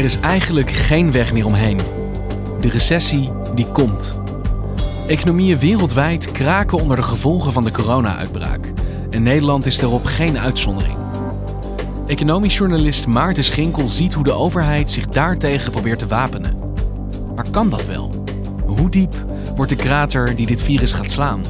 Er is eigenlijk geen weg meer omheen. De recessie die komt. Economieën wereldwijd kraken onder de gevolgen van de corona-uitbraak. En Nederland is daarop geen uitzondering. Economisch journalist Maarten Schinkel ziet hoe de overheid zich daartegen probeert te wapenen. Maar kan dat wel? Hoe diep wordt de krater die dit virus gaat slaan?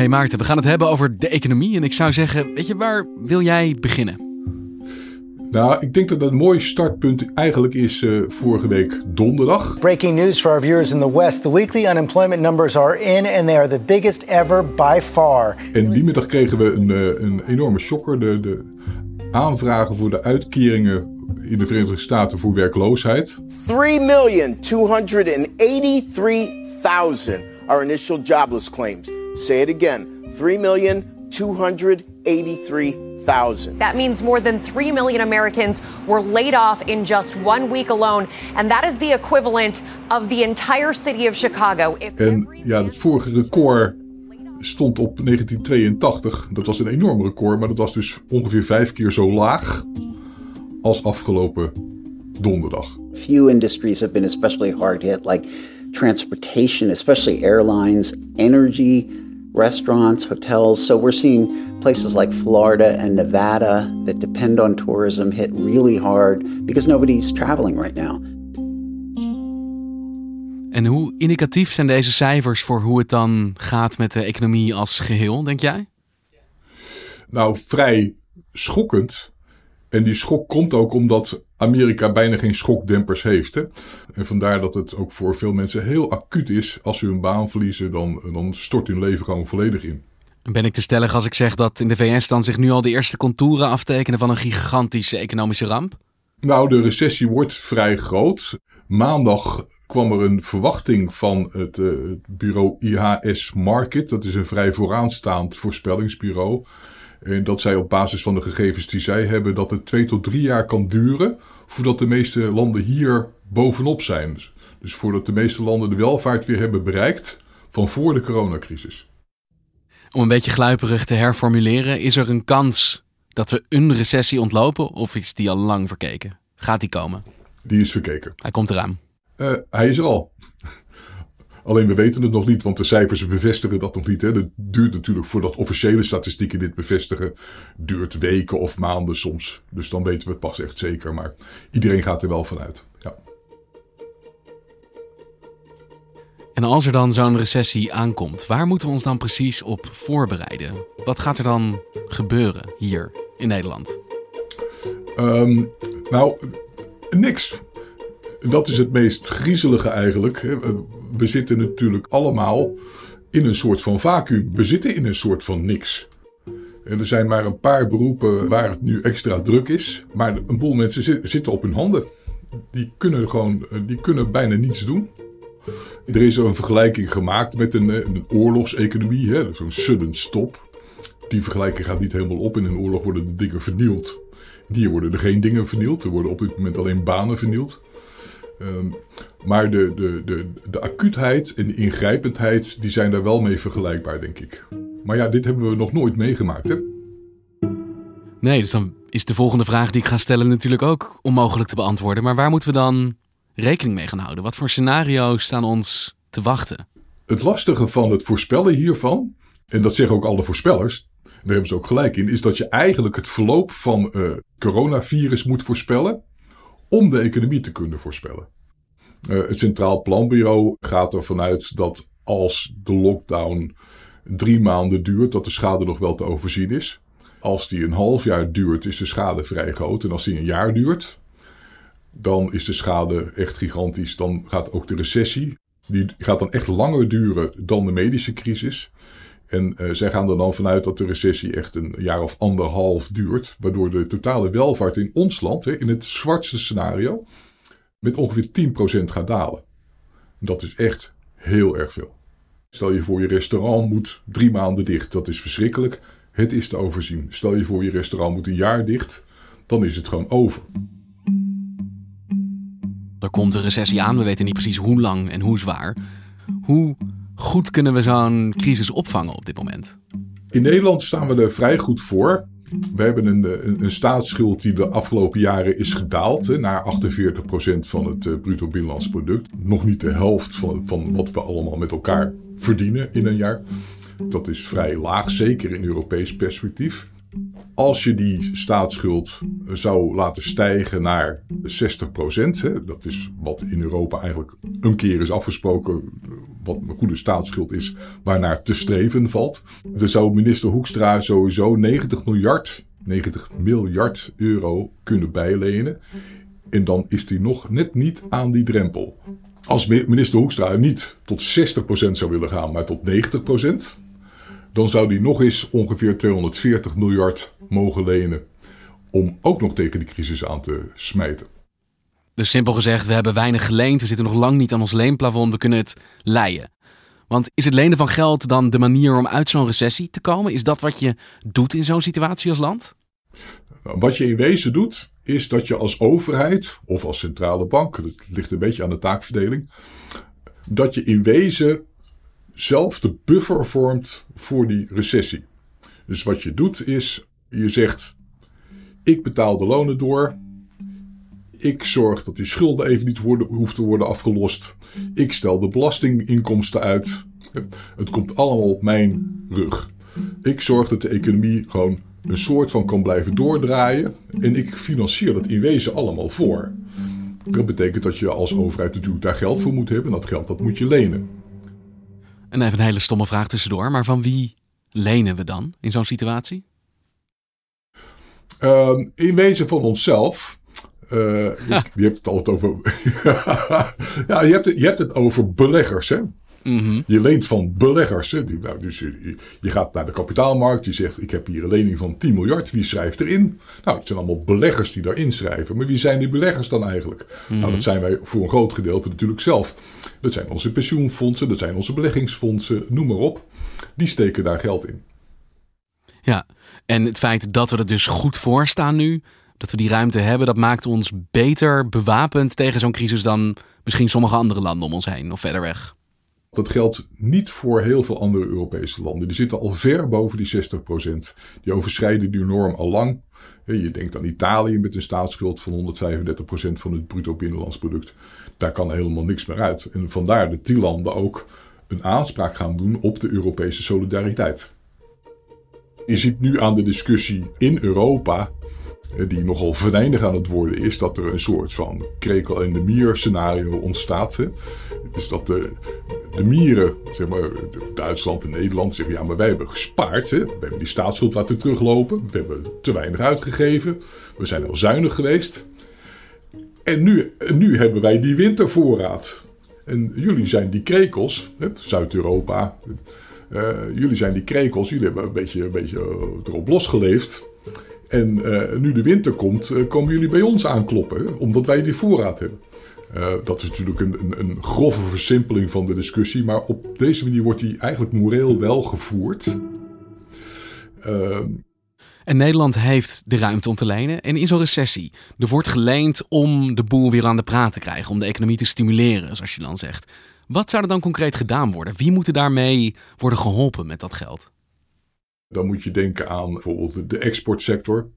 Hey Maarten, we gaan het hebben over de economie. En ik zou zeggen, weet je, waar wil jij beginnen? Nou, ik denk dat dat een mooi startpunt eigenlijk is uh, vorige week donderdag. Breaking news for our viewers in the West. The weekly unemployment numbers are in and they are the biggest ever by far. En die middag kregen we een, uh, een enorme shocker. De, de aanvragen voor de uitkeringen in de Verenigde Staten voor werkloosheid. 3.283.000 are initial jobless claims. Say it again 3,283,000. That means more than 3 million Americans were laid off in just one week alone. And that is the equivalent of the entire city of Chicago. If en ja, het vorige record stond op 1982. Dat was een enorm record, maar dat was dus ongeveer vijf keer zo laag als afgelopen donderdag. Few industries have been especially hard hit, like transportation, especially airlines, energy, restaurants, hotels. So we're seeing places like Florida and Nevada that depend on tourism hit really hard because nobody's traveling right now. En hoe indicatief zijn deze cijfers voor hoe het dan gaat met de economie als geheel, denk jij? Nou, vrij schokkend. En die schok komt ook omdat Amerika bijna geen schokdempers heeft. Hè? En vandaar dat het ook voor veel mensen heel acuut is. Als ze hun baan verliezen, dan, dan stort hun leven gewoon volledig in. Ben ik te stellig als ik zeg dat in de VS dan zich nu al de eerste contouren aftekenen van een gigantische economische ramp? Nou, de recessie wordt vrij groot. Maandag kwam er een verwachting van het, uh, het bureau IHS Market. Dat is een vrij vooraanstaand voorspellingsbureau. En dat zij op basis van de gegevens die zij hebben, dat het twee tot drie jaar kan duren voordat de meeste landen hier bovenop zijn. Dus voordat de meeste landen de welvaart weer hebben bereikt van voor de coronacrisis. Om een beetje gluiperig te herformuleren, is er een kans dat we een recessie ontlopen of is die al lang verkeken? Gaat die komen? Die is verkeken. Hij komt eraan. Uh, hij is er al. Alleen we weten het nog niet, want de cijfers bevestigen dat nog niet. Hè. Het duurt natuurlijk voordat officiële statistieken dit bevestigen. Duurt weken of maanden soms. Dus dan weten we het pas echt zeker. Maar iedereen gaat er wel vanuit. Ja. En als er dan zo'n recessie aankomt, waar moeten we ons dan precies op voorbereiden? Wat gaat er dan gebeuren hier in Nederland? Um, nou, niks. Dat is het meest griezelige eigenlijk. We zitten natuurlijk allemaal in een soort van vacuüm. We zitten in een soort van niks. En er zijn maar een paar beroepen waar het nu extra druk is. Maar een boel mensen zitten op hun handen. Die kunnen, gewoon, die kunnen bijna niets doen. Er is een vergelijking gemaakt met een, een oorlogseconomie, zo'n sudden stop. Die vergelijking gaat niet helemaal op. In een oorlog worden de dingen vernield. Hier worden er geen dingen vernield. Er worden op dit moment alleen banen vernield. Um, maar de, de, de, de acuutheid en de ingrijpendheid, die zijn daar wel mee vergelijkbaar, denk ik. Maar ja, dit hebben we nog nooit meegemaakt, hè? Nee, dus dan is de volgende vraag die ik ga stellen natuurlijk ook onmogelijk te beantwoorden. Maar waar moeten we dan rekening mee gaan houden? Wat voor scenario's staan ons te wachten? Het lastige van het voorspellen hiervan, en dat zeggen ook alle voorspellers, daar hebben ze ook gelijk in, is dat je eigenlijk het verloop van uh, coronavirus moet voorspellen om de economie te kunnen voorspellen. Uh, het Centraal Planbureau gaat ervan uit dat als de lockdown drie maanden duurt, dat de schade nog wel te overzien is. Als die een half jaar duurt, is de schade vrij groot. En als die een jaar duurt, dan is de schade echt gigantisch. Dan gaat ook de recessie, die gaat dan echt langer duren dan de medische crisis. En uh, zij gaan er dan vanuit dat de recessie echt een jaar of anderhalf duurt. Waardoor de totale welvaart in ons land, hè, in het zwartste scenario, met ongeveer 10% gaat dalen. Dat is echt heel erg veel. Stel je voor je restaurant moet drie maanden dicht. Dat is verschrikkelijk. Het is te overzien. Stel je voor je restaurant moet een jaar dicht. Dan is het gewoon over. Er komt een recessie aan. We weten niet precies hoe lang en hoe zwaar. Hoe goed kunnen we zo'n crisis opvangen op dit moment? In Nederland staan we er vrij goed voor. We hebben een, een, een, staatsschuld die de afgelopen jaren is gedaald hè, naar 48% van het uh, bruto binnenlands product. Nog niet de helft van, van wat we allemaal met elkaar verdienen in een jaar. Dat is vrij laag, zeker in Europees perspectief. Als je die staatsschuld zou laten stijgen naar 60 procent, dat is wat in Europa eigenlijk een keer is afgesproken, wat een goede staatsschuld is, waarnaar te streven valt. Dan zou minister Hoekstra sowieso 90 miljard, 90 miljard euro kunnen bijlenen. En dan is hij nog net niet aan die drempel. Als minister Hoekstra niet tot 60% zou willen gaan, maar tot 90%, dan zou die nog eens ongeveer 240 miljard mogen lenen om ook nog tegen die crisis aan te smijten. Dus simpel gezegd, we hebben weinig geleend, we zitten nog lang niet aan ons leenplafond, we kunnen het leien. Want is het lenen van geld dan de manier om uit zo'n recessie te komen? Is dat wat je doet in zo'n situatie als land? Wat je in wezen doet, is dat je als overheid of als centrale bank, dat ligt een beetje aan de taakverdeling, dat je in wezen zelf de buffer vormt voor die recessie. Dus wat je doet is, je zegt, ik betaal de lonen door, ik zorg dat die schulden even niet worden, hoeft te worden afgelost, ik stel de belastinginkomsten uit, het komt allemaal op mijn rug. Ik zorg dat de economie gewoon een soort van kan blijven doordraaien. En ik financier dat in wezen allemaal voor. Dat betekent dat je als overheid natuurlijk daar geld voor moet hebben. En dat geld dat moet je lenen. En even een hele stomme vraag tussendoor. Maar van wie lenen we dan in zo'n situatie? Uh, in wezen van onszelf. Uh, je, je, hebt het altijd over. ja, je hebt, het, je hebt het over beleggers. Hè? Mhm. Je leent van beleggers. Hè? Die, nou, dus je, je, gaat naar de kapitaalmarkt. Je zegt: Ik heb hier een lening van 10 miljard. Wie schrijft erin? Nou, het zijn allemaal beleggers die daarin schrijven. Maar wie zijn die beleggers dan eigenlijk? Nou, Mhm. dat zijn wij voor een groot gedeelte natuurlijk zelf. Dat zijn onze pensioenfondsen, dat zijn onze beleggingsfondsen, noem maar op. Die steken daar geld in. Ja, en het feit dat we er dus goed voor staan nu, dat we die ruimte hebben, dat maakt ons beter bewapend tegen zo'n crisis dan misschien sommige andere landen om ons heen of verder weg. Dat geldt niet voor heel veel andere Europese landen. Die zitten al ver boven die 60%. Die overschrijden die norm al lang. Je denkt aan Italië met een staatsschuld van 135% van het bruto binnenlands product. Daar kan helemaal niks meer uit. En vandaar dat die landen ook een aanspraak gaan doen op de Europese solidariteit. Je ziet nu aan de discussie in Europa, die nogal venijnig aan het worden is, dat er een soort van krekel en de mier scenario ontstaat. Dus dat de, de mieren, zeg maar, Duitsland en Nederland zeggen, ja, maar wij hebben gespaard. Hè? We hebben die staatsschuld laten teruglopen. We hebben te weinig uitgegeven. We zijn al zuinig geweest. En nu, nu hebben wij die wintervoorraad. En jullie zijn die krekels, Zuid-Europa. Uh, jullie zijn die krekels, jullie hebben een beetje, een beetje erop losgeleefd. En uh, nu de winter komt, komen jullie bij ons aankloppen, omdat wij die voorraad hebben. Dat is natuurlijk een, een, een, grove versimpeling van de discussie, maar op deze manier wordt die eigenlijk moreel wel gevoerd. en Nederland heeft de ruimte om te lenen. En in zo'n recessie, er wordt geleend om de boel weer aan de praat te krijgen, om de economie te stimuleren, zoals je dan zegt. Wat zou er dan concreet gedaan worden? Wie moet er daarmee worden geholpen met dat geld? Dan moet je denken aan bijvoorbeeld de exportsector.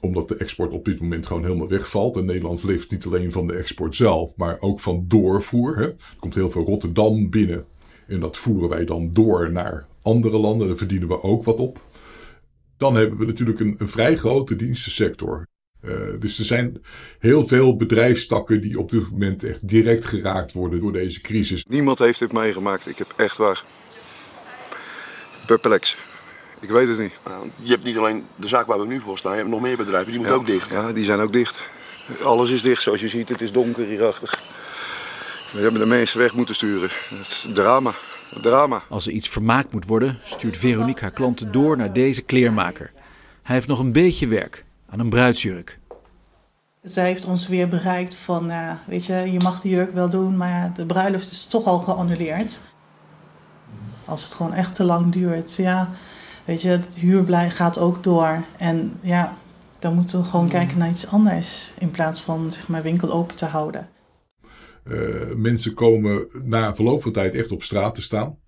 Omdat de export op dit moment gewoon helemaal wegvalt. En Nederland leeft niet alleen van de export zelf, maar ook van doorvoer. Hè. Er komt heel veel Rotterdam binnen. En dat voeren wij dan door naar andere landen. Daar verdienen we ook wat op. Dan hebben we natuurlijk een, een vrij grote dienstensector. Uh, dus er zijn heel veel bedrijfstakken die op dit moment echt direct geraakt worden door deze crisis. Niemand heeft dit meegemaakt. Ik heb echt waar perplex. Ik weet het niet. Nou, je hebt niet alleen de zaak waar we nu voor staan, je hebt nog meer bedrijven, die moeten ook dicht. Ja, die zijn ook dicht. Alles is dicht zoals je ziet, het is donker hierachter. We hebben de mensen weg moeten sturen. Het is drama. Drama. Als er iets vermaakt moet worden, stuurt Veronique haar klanten door naar deze kleermaker. Hij heeft nog een beetje werk aan een bruidsjurk. Zij heeft ons weer bereikt van, uh, weet je, je mag de jurk wel doen, maar de bruiloft is toch al geannuleerd. Als het gewoon echt te lang duurt, ja, weet je, het huurblij gaat ook door. En ja, dan moeten we gewoon kijken naar iets anders in plaats van, zeg maar, winkel open te houden. Uh, mensen komen na verloop van tijd echt op straat te staan.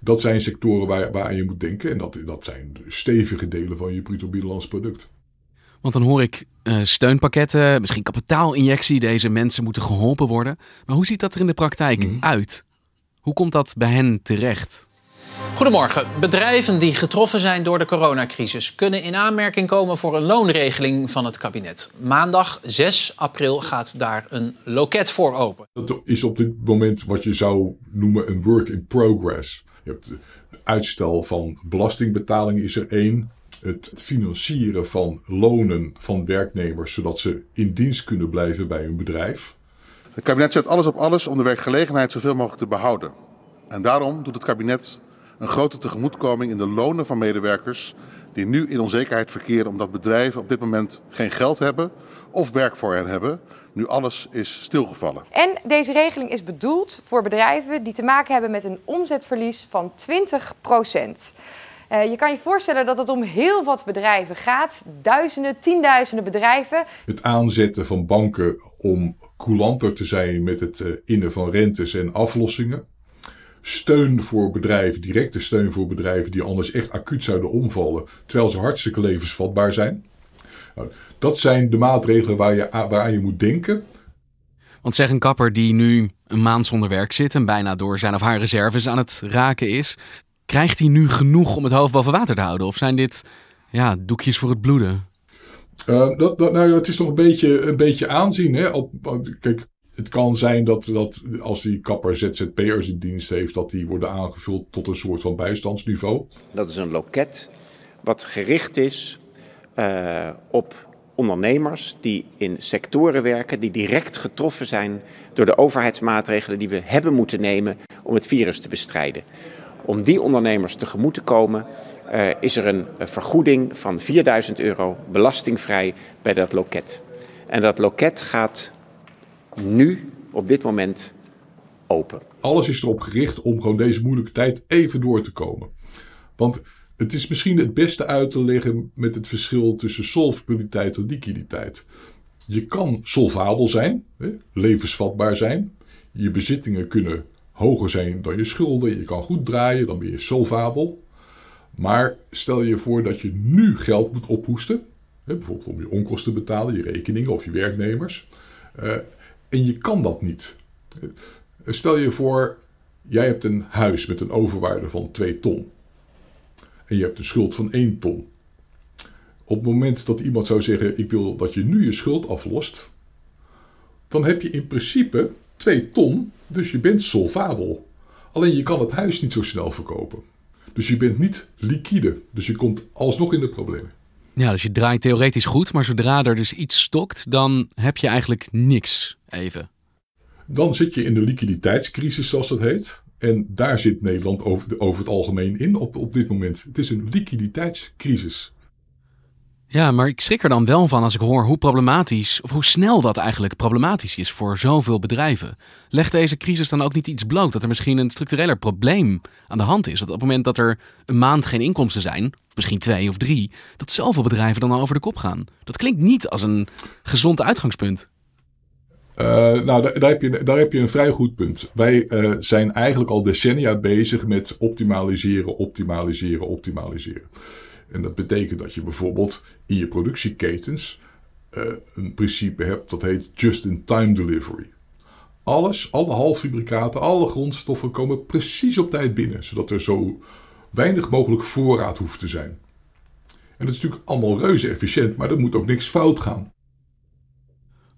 Dat zijn sectoren waar, waar je moet denken. En dat, dat zijn stevige delen van je bruto binnenlands product. Want dan hoor ik uh, steunpakketten, misschien kapitaalinjectie. Deze mensen moeten geholpen worden. Maar hoe ziet dat er in de praktijk mm. uit? Hoe komt dat bij hen terecht? Goedemorgen. Bedrijven die getroffen zijn door de coronacrisis kunnen in aanmerking komen voor een loonregeling van het kabinet. Maandag 6 april gaat daar een loket voor open. Dat is op dit moment wat je zou noemen een work in progress. Je hebt uitstel van belastingbetalingen is er één. Het financieren van lonen van werknemers zodat ze in dienst kunnen blijven bij hun bedrijf. Het kabinet zet alles op alles om de werkgelegenheid zoveel mogelijk te behouden. En daarom doet het kabinet een grote tegemoetkoming in de lonen van medewerkers die nu in onzekerheid verkeren omdat bedrijven op dit moment geen geld hebben of werk voor hen hebben. Nu alles is stilgevallen. En deze regeling is bedoeld voor bedrijven die te maken hebben met een omzetverlies van 20 procent. Uh, je kan je voorstellen dat het om heel wat bedrijven gaat. Duizenden, tienduizenden bedrijven. Het aanzetten van banken om coulanter te zijn met het uh, innen van rentes en aflossingen steun voor bedrijven, directe steun voor bedrijven die anders echt acuut zouden omvallen, terwijl ze hartstikke levensvatbaar zijn. Nou, dat zijn de maatregelen waar je, waaraan je moet denken. Want zeg een kapper die nu een maand zonder werk zit en bijna door zijn of haar reserves aan het raken is, krijgt hij nu genoeg om het hoofd boven water te houden? Of zijn dit ja, doekjes voor het bloeden? Uh, dat, dat, nou, het is toch een beetje, een beetje aanzien. Hè? Op, kijk, het kan zijn dat, dat als die kapper ZZP'ers in dienst heeft, dat die worden aangevuld tot een soort van bijstandsniveau. Dat is een loket wat gericht is uh, op ondernemers die in sectoren werken die direct getroffen zijn door de overheidsmaatregelen die we hebben moeten nemen om het virus te bestrijden. Om die ondernemers tegemoet te komen uh, is er een vergoeding van 4000 euro belastingvrij bij dat loket. En dat loket gaat nu, op dit moment, open. Alles is erop gericht om gewoon deze moeilijke tijd even door te komen. Want het is misschien het beste uit te leggen met het verschil tussen solvabiliteit en liquiditeit. Je kan solvabel zijn, levensvatbaar zijn. Je bezittingen kunnen hoger zijn dan je schulden. Je kan goed draaien, dan ben je solvabel. Maar stel je voor dat je nu geld moet ophoesten. Bijvoorbeeld om je onkosten te betalen, je rekeningen of je werknemers. Eh, en je kan dat niet. Stel je voor, jij hebt een huis met een overwaarde van 2 ton. En je hebt een schuld van 1 ton. Op het moment dat iemand zou zeggen: Ik wil dat je nu je schuld aflost. Dan heb je in principe 2 ton, dus je bent solvabel. Alleen je kan het huis niet zo snel verkopen. Dus je bent niet liquide. Dus je komt alsnog in de problemen. Ja, dus je draait theoretisch goed, maar zodra er dus iets stokt, dan heb je eigenlijk niks even. Dan zit je in de liquiditeitscrisis, zoals dat heet. En daar zit Nederland over, over het algemeen in op, op dit moment. Het is een liquiditeitscrisis. Ja, maar ik schrik er dan wel van als ik hoor hoe problematisch, of hoe snel dat eigenlijk problematisch is voor zoveel bedrijven. Legt deze crisis dan ook niet iets bloot dat er misschien een structureler probleem aan de hand is? Dat op het moment dat er een maand geen inkomsten zijn, of misschien twee of drie, dat zoveel bedrijven dan al over de kop gaan. Dat klinkt niet als een gezond uitgangspunt. Uh, nou, daar, heb je, daar heb je een vrij goed punt. Wij uh, zijn eigenlijk al decennia bezig met optimaliseren, optimaliseren, optimaliseren. En dat betekent dat je bijvoorbeeld in je productieketens uh, een principe hebt dat heet just-in-time delivery. Alles, alle halffabrikaten, alle grondstoffen komen precies op tijd binnen, zodat er zo weinig mogelijk voorraad hoeft te zijn. En dat is natuurlijk allemaal reuze efficiënt, maar er moet ook niks fout gaan.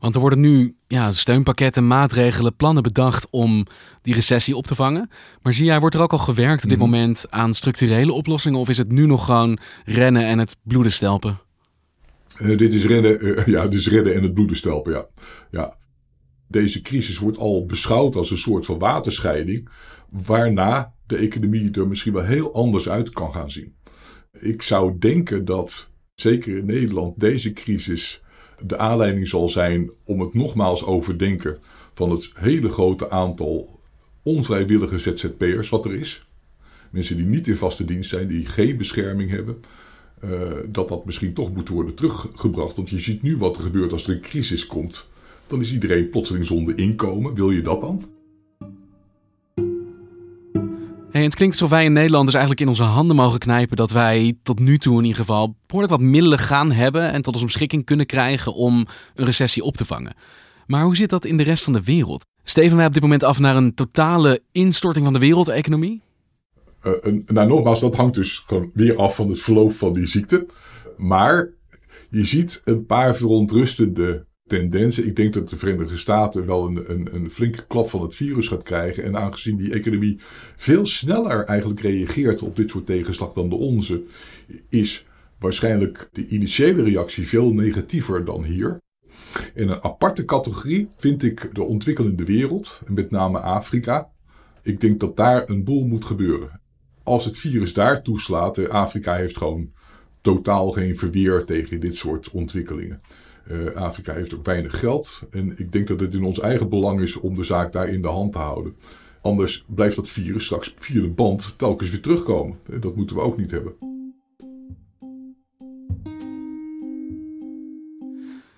Want er worden nu ja, steunpakketten, maatregelen, plannen bedacht om die recessie op te vangen. Maar zie jij, wordt er ook al gewerkt op dit Mhm. moment aan structurele oplossingen? Of is het nu nog gewoon rennen en het bloeden stelpen? Uh, dit is redden, uh, ja, dit is redden en het bloeden stelpen, ja. ja. Deze crisis wordt al beschouwd als een soort van waterscheiding, waarna de economie er misschien wel heel anders uit kan gaan zien. Ik zou denken dat, zeker in Nederland, deze crisis de aanleiding zal zijn om het nogmaals overdenken van het hele grote aantal onvrijwillige ZZP'ers wat er is. Mensen die niet in vaste dienst zijn, die geen bescherming hebben. Uh, dat dat misschien toch moet worden teruggebracht. Want je ziet nu wat er gebeurt als er een crisis komt. Dan is iedereen plotseling zonder inkomen. Wil je dat dan? Het klinkt alsof wij in Nederland dus eigenlijk in onze handen mogen knijpen dat wij tot nu toe in ieder geval behoorlijk wat middelen gaan hebben en tot onze beschikking kunnen krijgen om een recessie op te vangen. Maar hoe zit dat in de rest van de wereld? Steven wij op dit moment af naar een totale instorting van de wereldeconomie? En, nou, nogmaals, dat hangt dus weer af van het verloop van die ziekte. Maar je ziet een paar verontrustende tendensen. Ik denk dat de Verenigde Staten wel een, een, een, flinke klap van het virus gaat krijgen. En aangezien die economie veel sneller eigenlijk reageert op dit soort tegenslag dan de onze, is waarschijnlijk de initiële reactie veel negatiever dan hier. In een aparte categorie vind ik de ontwikkelende wereld, met name Afrika. Ik denk dat daar een boel moet gebeuren. Als het virus daar toeslaat, Afrika heeft gewoon totaal geen verweer tegen dit soort ontwikkelingen. Uh, Afrika heeft ook weinig geld. En ik denk dat het in ons eigen belang is om de zaak daar in de hand te houden. Anders blijft dat virus straks via de band telkens weer terugkomen. Dat moeten we ook niet hebben.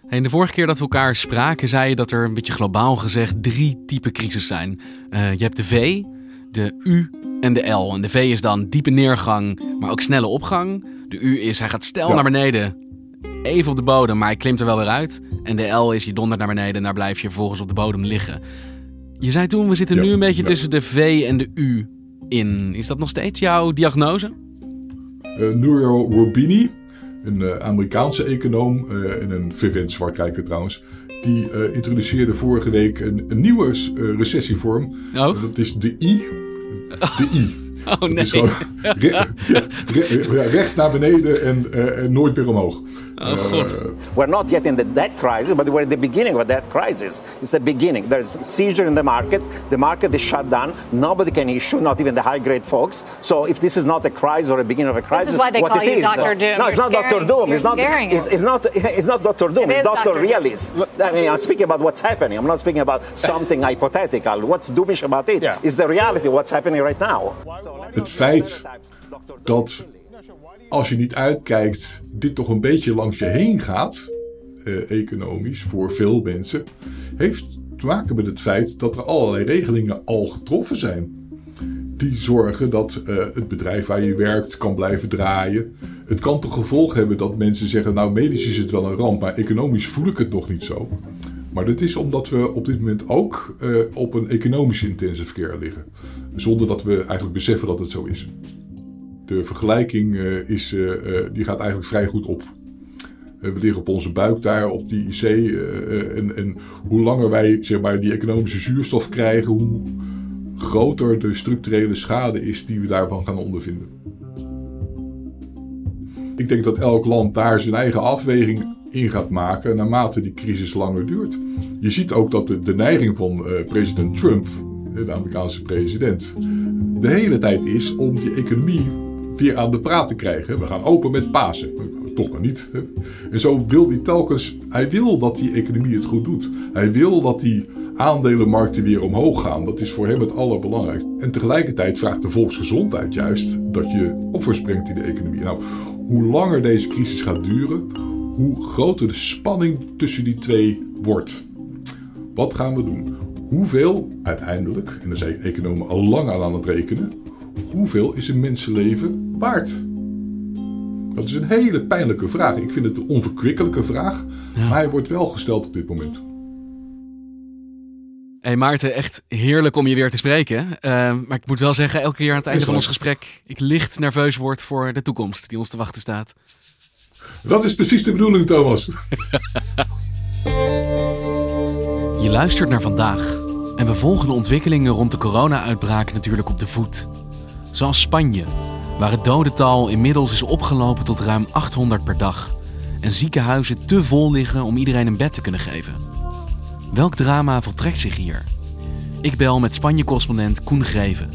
Hey, de vorige keer dat we elkaar spraken, zei je dat er een beetje globaal gezegd drie typen crisis zijn. Uh, je hebt de V, de U en de L. En de V is dan diepe neergang, maar ook snelle opgang. De U is hij gaat stel ja. naar beneden, even op de bodem, maar hij klimt er wel weer uit. En de L is je dondert naar beneden en daar blijf je vervolgens op de bodem liggen. Je zei toen, we zitten ja, nu een beetje ja. tussen de V en de U in. Is dat nog steeds jouw diagnose? Uh, Nouriel Roubini, een uh, Amerikaanse econoom uh, en een vervent zwartkijker trouwens... die introduceerde vorige week een, een nieuwe recessievorm. Oh. Dat is de I. De I. Oh nee. Het is gewoon re re re recht naar beneden en, uh, en nooit meer omhoog. Oh god. Uh, we're not yet in the debt crisis, but we're at the beginning of a debt crisis. It's the beginning. There's seizure in the market. The market is shut down. Nobody can issue, not even the high-grade folks. So if this is not a crisis or a beginning of a crisis, this is why they what call it you is, Dr. Doom. No, it's You're not scaring, Dr. Doom. You're It's not. scaring It's, it's not. It's not Dr. Doom. It it's is Dr. Dr. Realist. I mean, I'm speaking about what's happening. I'm not speaking about something hypothetical. What's doomish about it Yeah. is the reality. What's happening right now. Het feit dat als je niet uitkijkt, dit toch een beetje langs je heen gaat, eh, economisch, voor veel mensen, heeft te maken met het feit dat er allerlei regelingen al getroffen zijn. Die zorgen dat eh, het bedrijf waar je werkt kan blijven draaien. Het kan tot gevolg hebben dat mensen zeggen, nou medisch is het wel een ramp, maar economisch voel ik het nog niet zo. Maar dat is omdat we op dit moment ook uh, op een economische intensive care liggen. Zonder dat we eigenlijk beseffen dat het zo is. De vergelijking uh, is, uh, die gaat eigenlijk vrij goed op. we liggen op onze buik daar op die IC. En, en, hoe langer wij zeg maar, die economische zuurstof krijgen, hoe groter de structurele schade is die we daarvan gaan ondervinden. Ik denk dat elk land daar zijn eigen afweging in gaat maken naarmate die crisis langer duurt. Je ziet ook dat de, neiging van president Trump, de Amerikaanse president, de hele tijd is om die economie weer aan de praat te krijgen. We gaan open met Pasen. Toch maar niet. En zo wil hij telkens, hij wil dat die economie het goed doet. Hij wil dat die aandelenmarkten weer omhoog gaan. Dat is voor hem het allerbelangrijkste. En tegelijkertijd vraagt de volksgezondheid juist dat je offers brengt in de economie. Nou, hoe langer deze crisis gaat duren, hoe groter de spanning tussen die twee wordt. Wat gaan we doen? Hoeveel uiteindelijk, en daar zijn economen al lang aan aan het rekenen, hoeveel is een mensenleven waard? Dat is een hele pijnlijke vraag. Ik vind het een onverkwikkelijke vraag, maar hij wordt wel gesteld op dit moment. Hey Maarten, echt heerlijk om je weer te spreken. Eh, maar ik moet wel zeggen, elke keer aan het einde van ons gesprek... ik licht nerveus word voor de toekomst die ons te wachten staat. Dat is precies de bedoeling, Thomas. je luistert naar vandaag. En we volgen de ontwikkelingen rond de corona-uitbraak natuurlijk op de voet. Zoals Spanje, waar het dodental inmiddels is opgelopen tot ruim 800 per dag. En ziekenhuizen te vol liggen om iedereen een bed te kunnen geven. Welk drama voltrekt zich hier? Ik bel met Spanje-correspondent Koen Greven.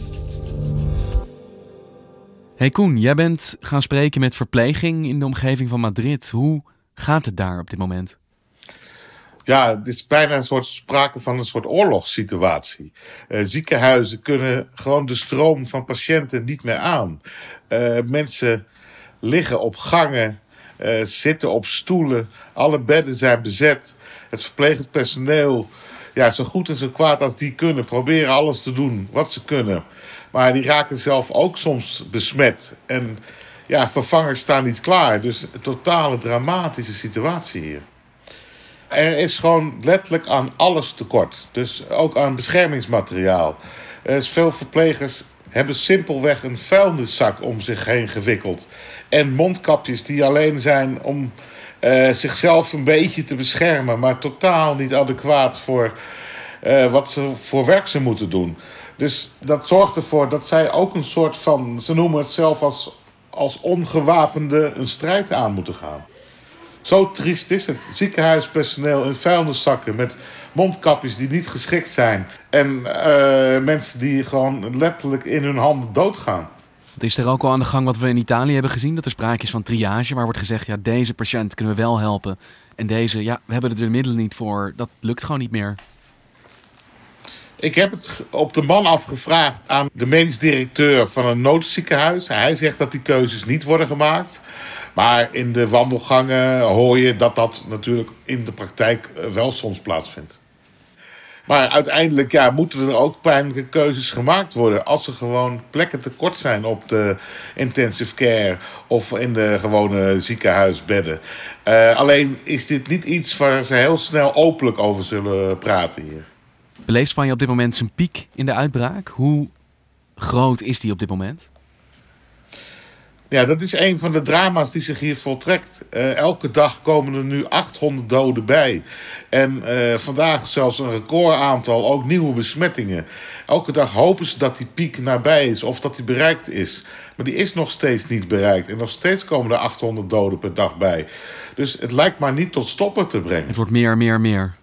Hey Koen, jij bent gaan spreken met verpleging in de omgeving van Madrid. Hoe gaat het daar op dit moment? Ja, het is bijna een soort sprake van een soort oorlogssituatie. Uh, ziekenhuizen kunnen gewoon de stroom van patiënten niet meer aan. Uh, mensen liggen op gangen, uh, zitten op stoelen, alle bedden zijn bezet. Het verplegend personeel, ja, zo goed en zo kwaad als die kunnen, proberen alles te doen wat ze kunnen. Maar die raken zelf ook soms besmet. En ja, vervangers staan niet klaar. Dus een totale dramatische situatie hier. Er is gewoon letterlijk aan alles tekort. Dus ook aan beschermingsmateriaal. Er veel verplegers hebben simpelweg een vuilniszak om zich heen gewikkeld. En mondkapjes die alleen zijn om uh, zichzelf een beetje te beschermen, maar totaal niet adequaat voor uh, wat ze voor werk ze moeten doen. Dus dat zorgt ervoor dat zij ook een soort van, ze noemen het zelf als, als ongewapende een strijd aan moeten gaan. Zo triest is het. Ziekenhuispersoneel in vuilniszakken met mondkapjes die niet geschikt zijn. En uh, mensen die gewoon letterlijk in hun handen doodgaan. Het is er ook al aan de gang wat we in Italië hebben gezien. Dat er sprake is van triage, waar wordt gezegd... ja, deze patiënt kunnen we wel helpen. En deze, ja, we hebben er de middelen niet voor. Dat lukt gewoon niet meer. Ik heb het op de man afgevraagd aan de medisch directeur van een noodziekenhuis. Hij zegt dat die keuzes niet worden gemaakt. Maar in de wandelgangen hoor je dat dat natuurlijk in de praktijk eh, wel soms plaatsvindt. Maar uiteindelijk ja, moeten er ook pijnlijke keuzes gemaakt worden. Als er gewoon plekken tekort zijn op de intensive care of in de gewone ziekenhuisbedden. Uh, alleen is dit niet iets waar ze heel snel openlijk over zullen praten hier. Beleeft Spanje op dit moment zijn piek in de uitbraak? Hoe groot is die op dit moment? Ja, dat is een van de drama's die zich hier voltrekt. Uh, elke dag komen er nu 800 doden bij. En uh, vandaag zelfs een recordaantal, ook nieuwe besmettingen. Elke dag hopen ze dat die piek nabij is of dat die bereikt is. Maar die is nog steeds niet bereikt. En nog steeds komen er 800 doden per dag bij. Dus het lijkt maar niet tot stoppen te brengen. Het wordt meer, meer, meer.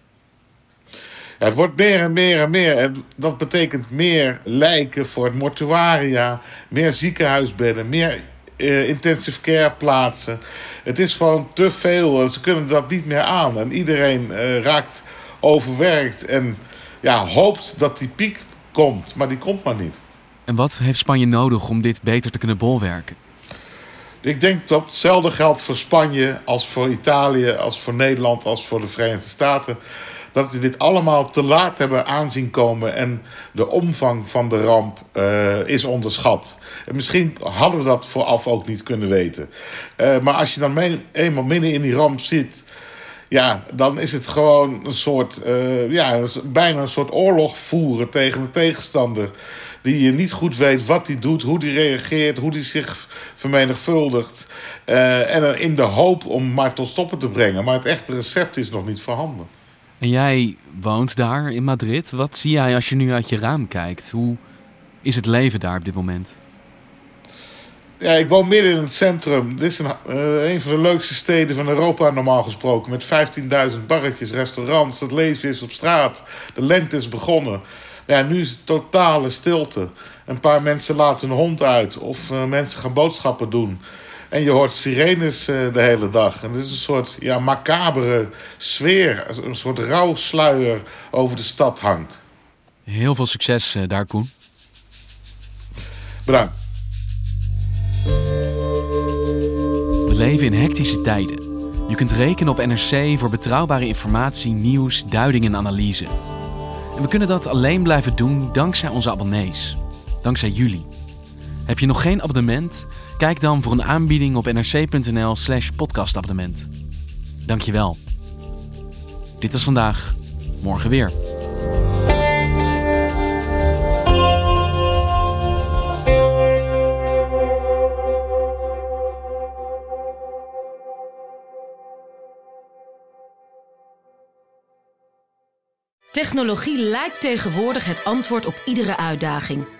Ja, het wordt meer en meer en meer. En dat betekent meer lijken voor het mortuaria, meer ziekenhuisbedden, meer uh, intensive care plaatsen. Het is gewoon te veel. Ze kunnen dat niet meer aan. En iedereen uh, raakt overwerkt en ja, hoopt dat die piek komt. Maar die komt maar niet. En wat heeft Spanje nodig om dit beter te kunnen bolwerken? Ik denk dat hetzelfde geldt voor Spanje als voor Italië, als voor Nederland, als voor de Verenigde Staten dat we dit allemaal te laat hebben aanzien komen en de omvang van de ramp uh, is onderschat. En misschien hadden we dat vooraf ook niet kunnen weten. Uh, maar als je dan eenmaal midden in die ramp zit, ja, dan is het gewoon een soort, uh, ja, bijna een soort oorlog voeren tegen de tegenstander. Die je niet goed weet wat hij doet, hoe hij reageert, hoe hij zich vermenigvuldigt. Uh, en in de hoop om maar tot stoppen te brengen. Maar het echte recept is nog niet voorhanden. En jij woont daar in Madrid. Wat zie jij als je nu uit je raam kijkt? Hoe is het leven daar op dit moment? Ja, ik woon midden in het centrum. Dit is een, uh, een van de leukste steden van Europa normaal gesproken. Met 15.000 barretjes, restaurants, het leven is op straat. De lente is begonnen. Ja, nu is het totale stilte. Een paar mensen laten hun hond uit of uh, mensen gaan boodschappen doen. En je hoort sirenes uh, de hele dag. En het is een soort ja, macabere sfeer. Een soort rouwsluier over de stad hangt. Heel veel succes uh, daar, Koen. Bedankt. We leven in hectische tijden. Je kunt rekenen op NRC voor betrouwbare informatie, nieuws, duiding en analyse. En we kunnen dat alleen blijven doen dankzij onze abonnees. Dankzij jullie. Heb je nog geen abonnement? Kijk dan voor een aanbieding op nrc.nl/slash podcastabonnement. Dankjewel. Dit was vandaag, morgen weer. Technologie lijkt tegenwoordig het antwoord op iedere uitdaging.